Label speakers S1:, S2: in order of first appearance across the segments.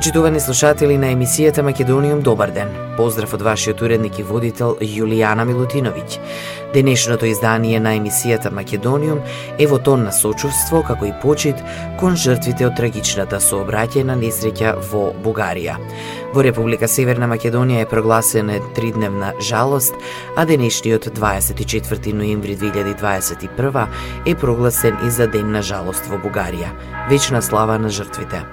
S1: Почитувани слушатели на емисијата Македониум, добар ден. Поздрав од вашиот уредник и водител Јулијана Милутиновиќ. Денешното издание на емисијата Македониум е во тон на сочувство, како и почит кон жртвите од трагичната сообраќајна несреќа во Бугарија. Во Република Северна Македонија е прогласена тридневна жалост, а денешниот 24 ноември 2021 е прогласен и за Ден на жалост во Бугарија. Вечна слава на жртвите.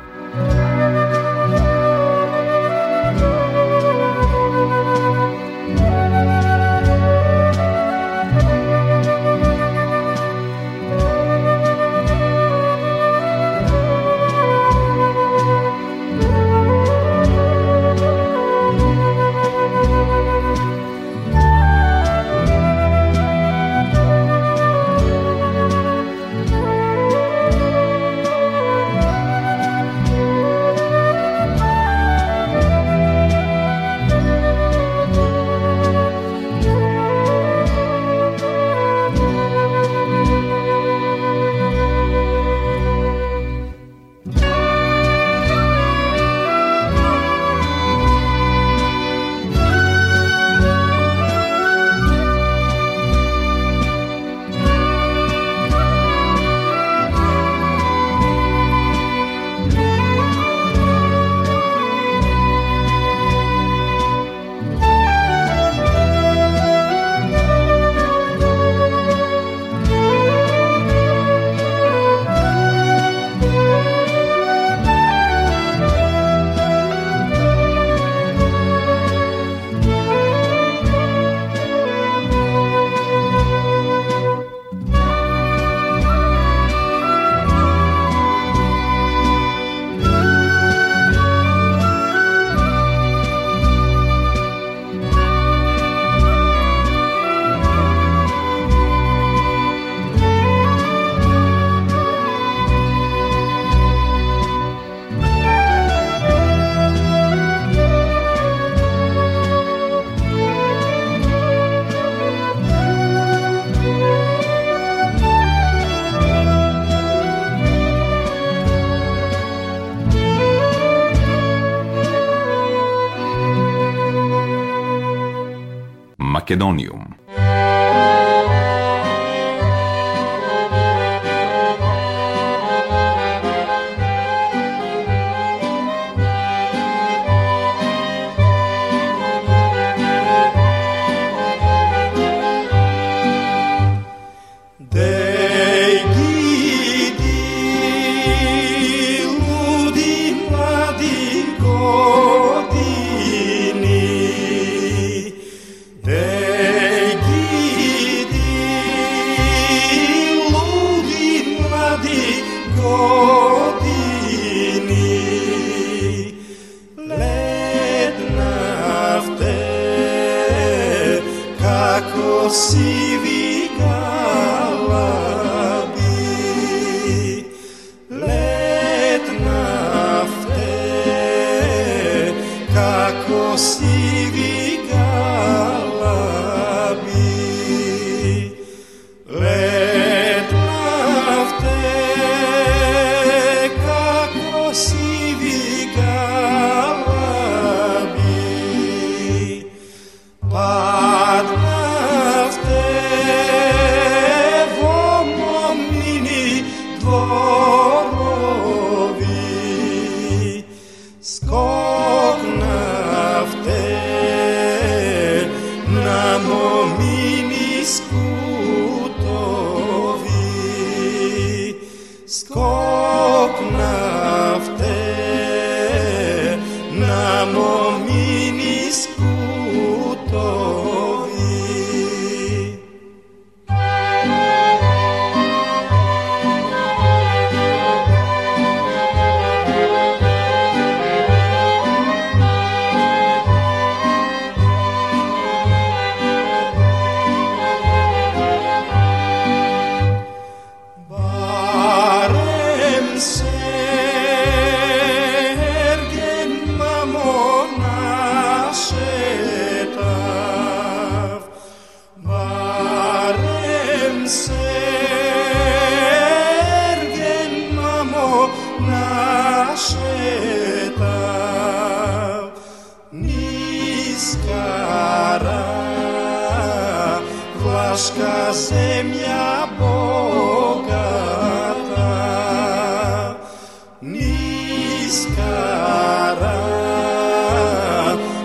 S2: Македониум.
S3: see σκάσε μια μπόκατα. Νησκαρά,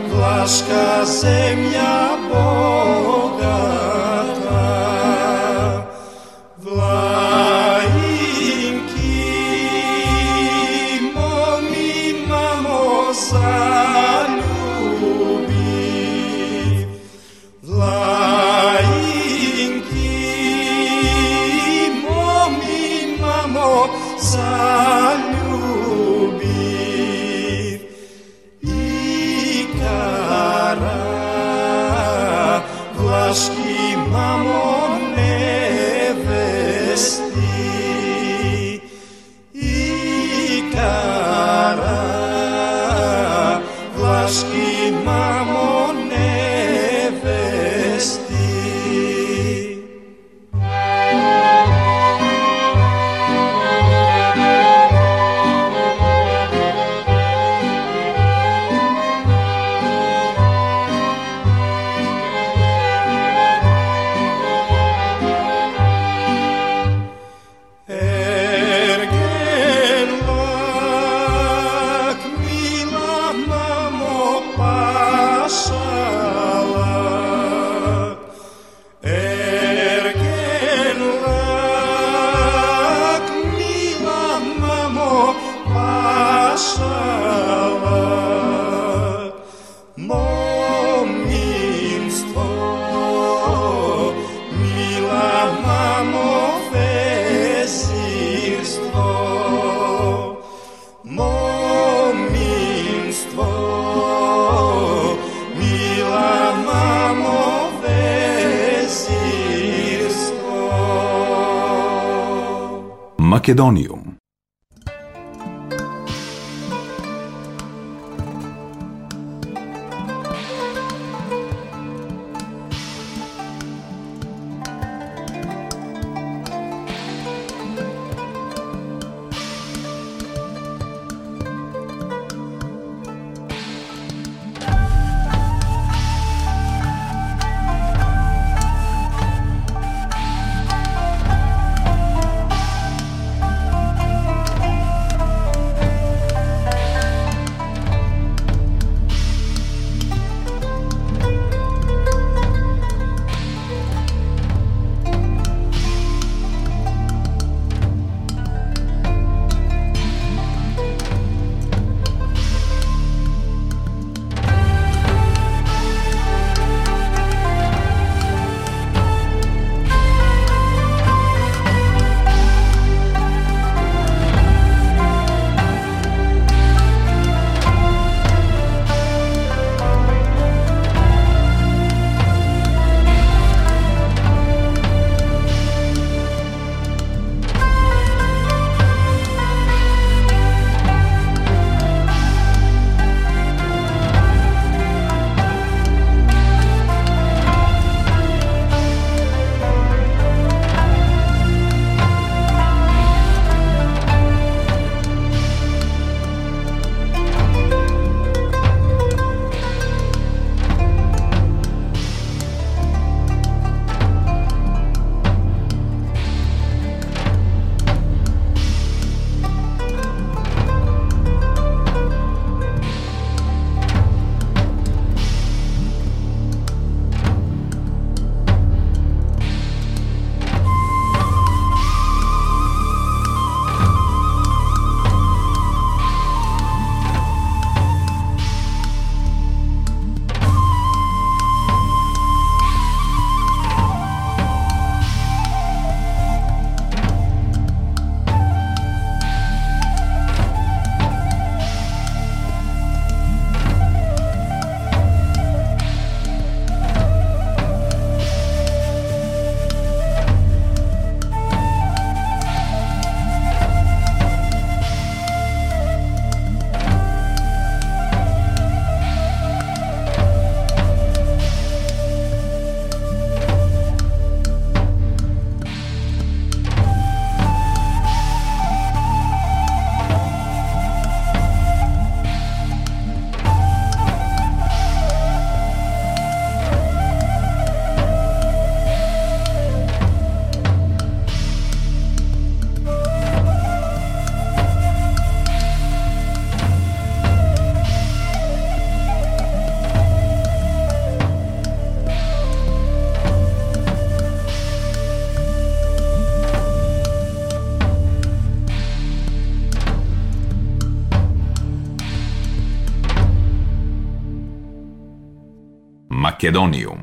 S3: βλάσκασε μια husky my.
S4: Македониум.
S2: Македониум.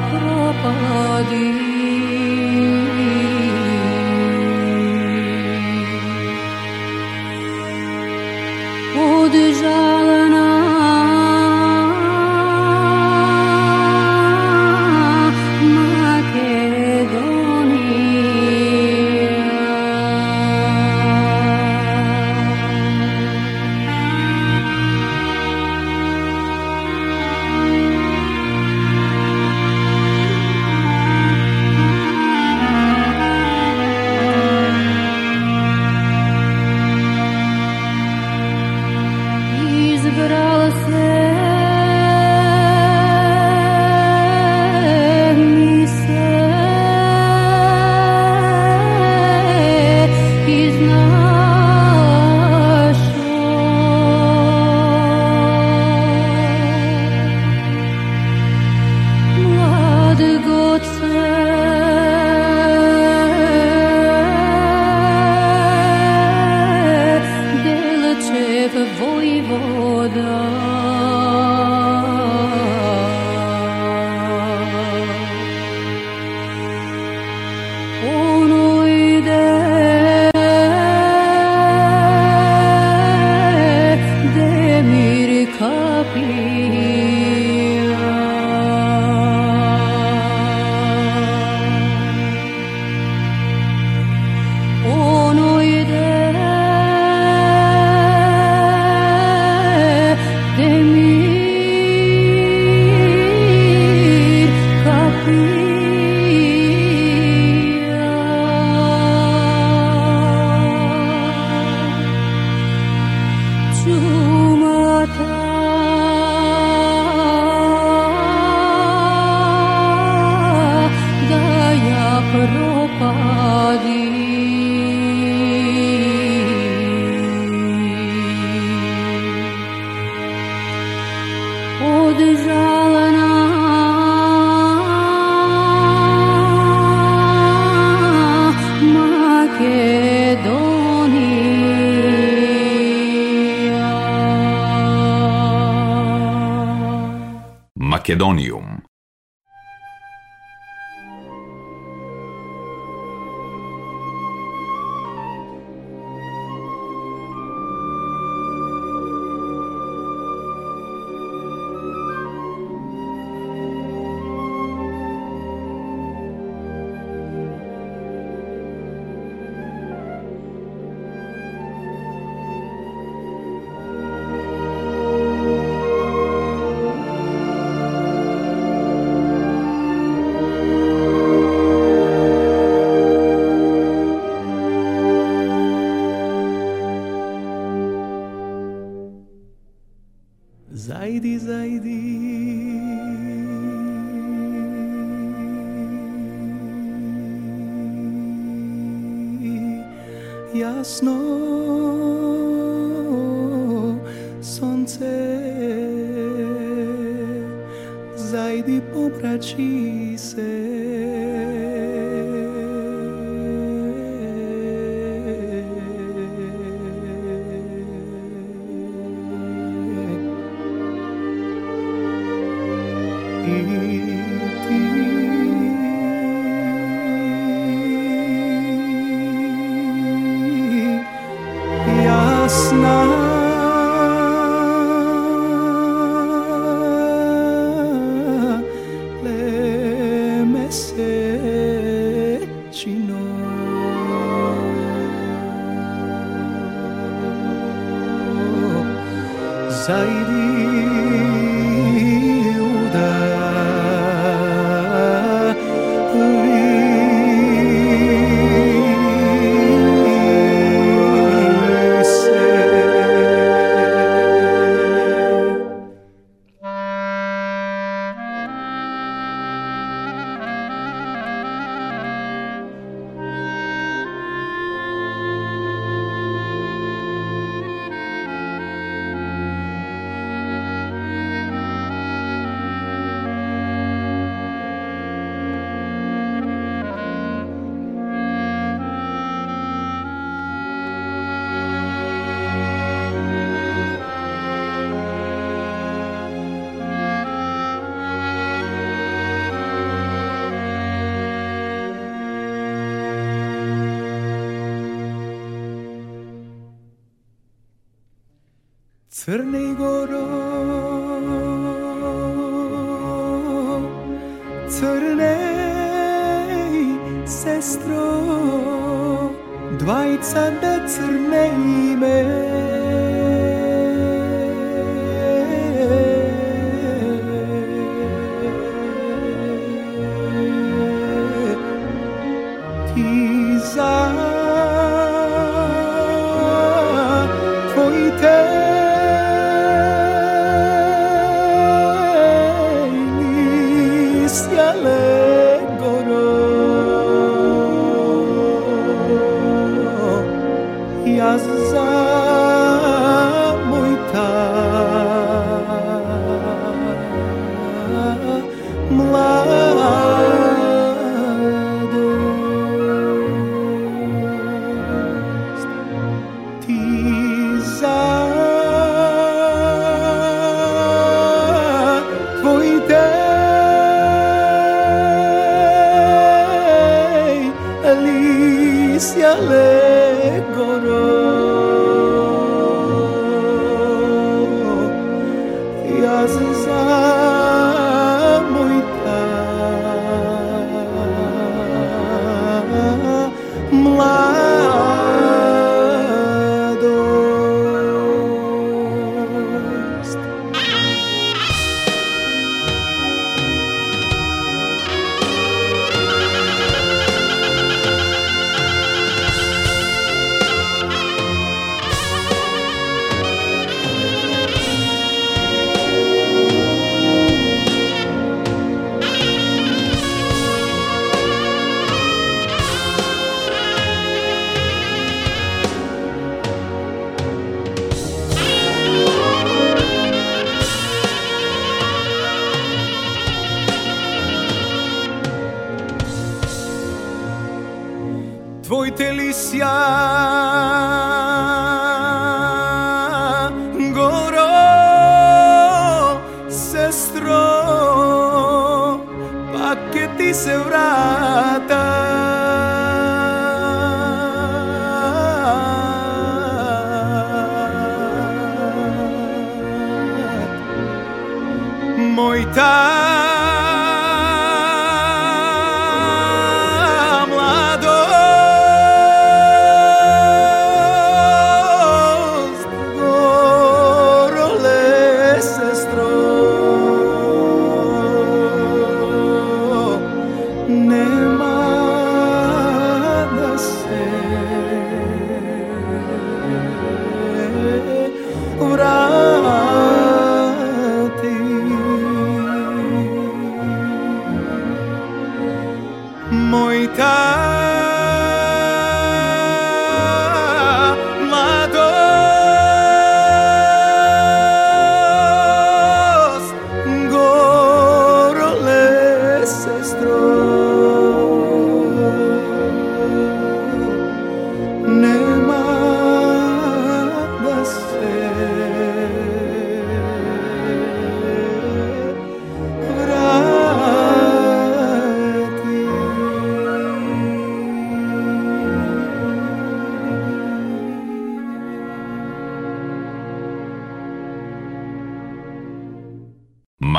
S5: пропади. 滴滴 Сырный город, церней сестро, двайца да церней мэр. Tisa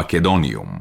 S4: Македониум